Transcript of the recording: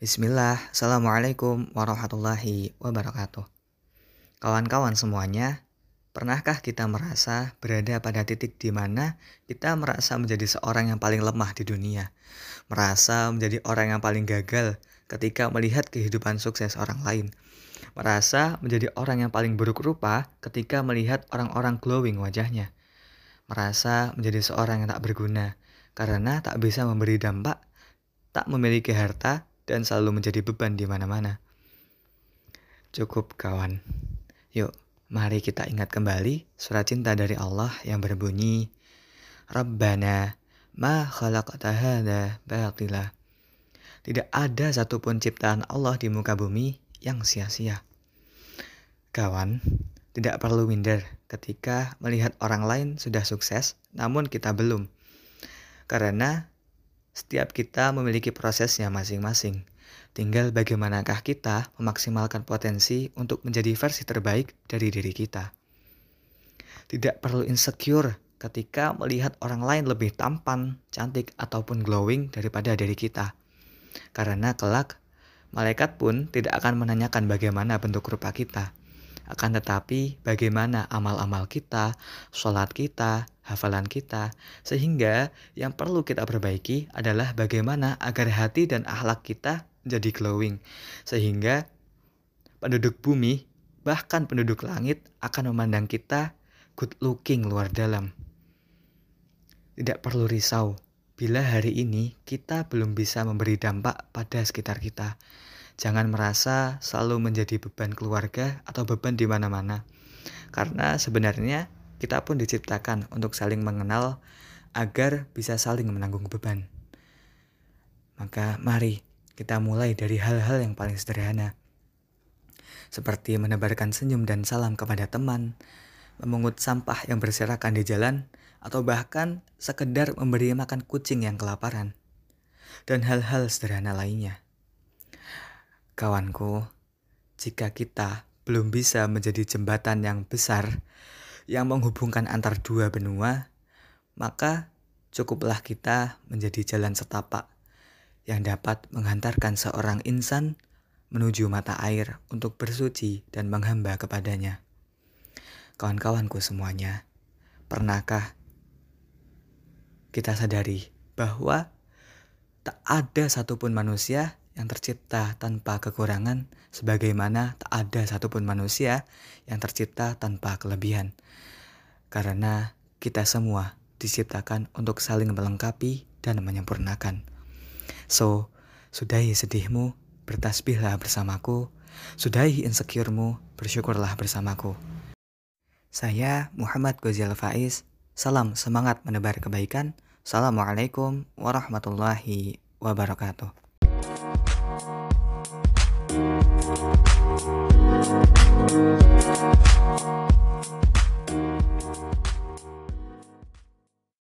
Bismillah, Assalamualaikum warahmatullahi wabarakatuh. Kawan-kawan semuanya, pernahkah kita merasa berada pada titik di mana kita merasa menjadi seorang yang paling lemah di dunia? Merasa menjadi orang yang paling gagal ketika melihat kehidupan sukses orang lain? Merasa menjadi orang yang paling buruk rupa ketika melihat orang-orang glowing wajahnya? Merasa menjadi seorang yang tak berguna karena tak bisa memberi dampak, tak memiliki harta, dan selalu menjadi beban di mana-mana. Cukup kawan. Yuk, mari kita ingat kembali surat cinta dari Allah yang berbunyi Rabbana ma khalaqta hadza batila. Tidak ada satupun ciptaan Allah di muka bumi yang sia-sia. Kawan, tidak perlu minder ketika melihat orang lain sudah sukses, namun kita belum. Karena setiap kita memiliki prosesnya masing-masing. Tinggal bagaimanakah kita memaksimalkan potensi untuk menjadi versi terbaik dari diri kita. Tidak perlu insecure ketika melihat orang lain lebih tampan, cantik, ataupun glowing daripada diri kita. Karena kelak, malaikat pun tidak akan menanyakan bagaimana bentuk rupa kita akan tetapi bagaimana amal-amal kita, sholat kita, hafalan kita, sehingga yang perlu kita perbaiki adalah bagaimana agar hati dan akhlak kita jadi glowing, sehingga penduduk bumi, bahkan penduduk langit akan memandang kita good looking luar dalam. Tidak perlu risau bila hari ini kita belum bisa memberi dampak pada sekitar kita Jangan merasa selalu menjadi beban keluarga atau beban di mana-mana. Karena sebenarnya kita pun diciptakan untuk saling mengenal agar bisa saling menanggung beban. Maka mari kita mulai dari hal-hal yang paling sederhana. Seperti menebarkan senyum dan salam kepada teman, memungut sampah yang berserakan di jalan, atau bahkan sekedar memberi makan kucing yang kelaparan. Dan hal-hal sederhana lainnya. Kawanku, jika kita belum bisa menjadi jembatan yang besar yang menghubungkan antar dua benua, maka cukuplah kita menjadi jalan setapak yang dapat menghantarkan seorang insan menuju mata air untuk bersuci dan menghamba kepadanya. Kawan-kawanku semuanya, pernahkah kita sadari bahwa tak ada satupun manusia yang tercipta tanpa kekurangan, sebagaimana tak ada satupun manusia yang tercipta tanpa kelebihan. Karena kita semua diciptakan untuk saling melengkapi dan menyempurnakan. So, sudahi sedihmu, bertasbihlah bersamaku, sudahi insecuremu, bersyukurlah bersamaku. Saya Muhammad Gozal Faiz, salam semangat menebar kebaikan. Assalamualaikum warahmatullahi wabarakatuh. Thank you.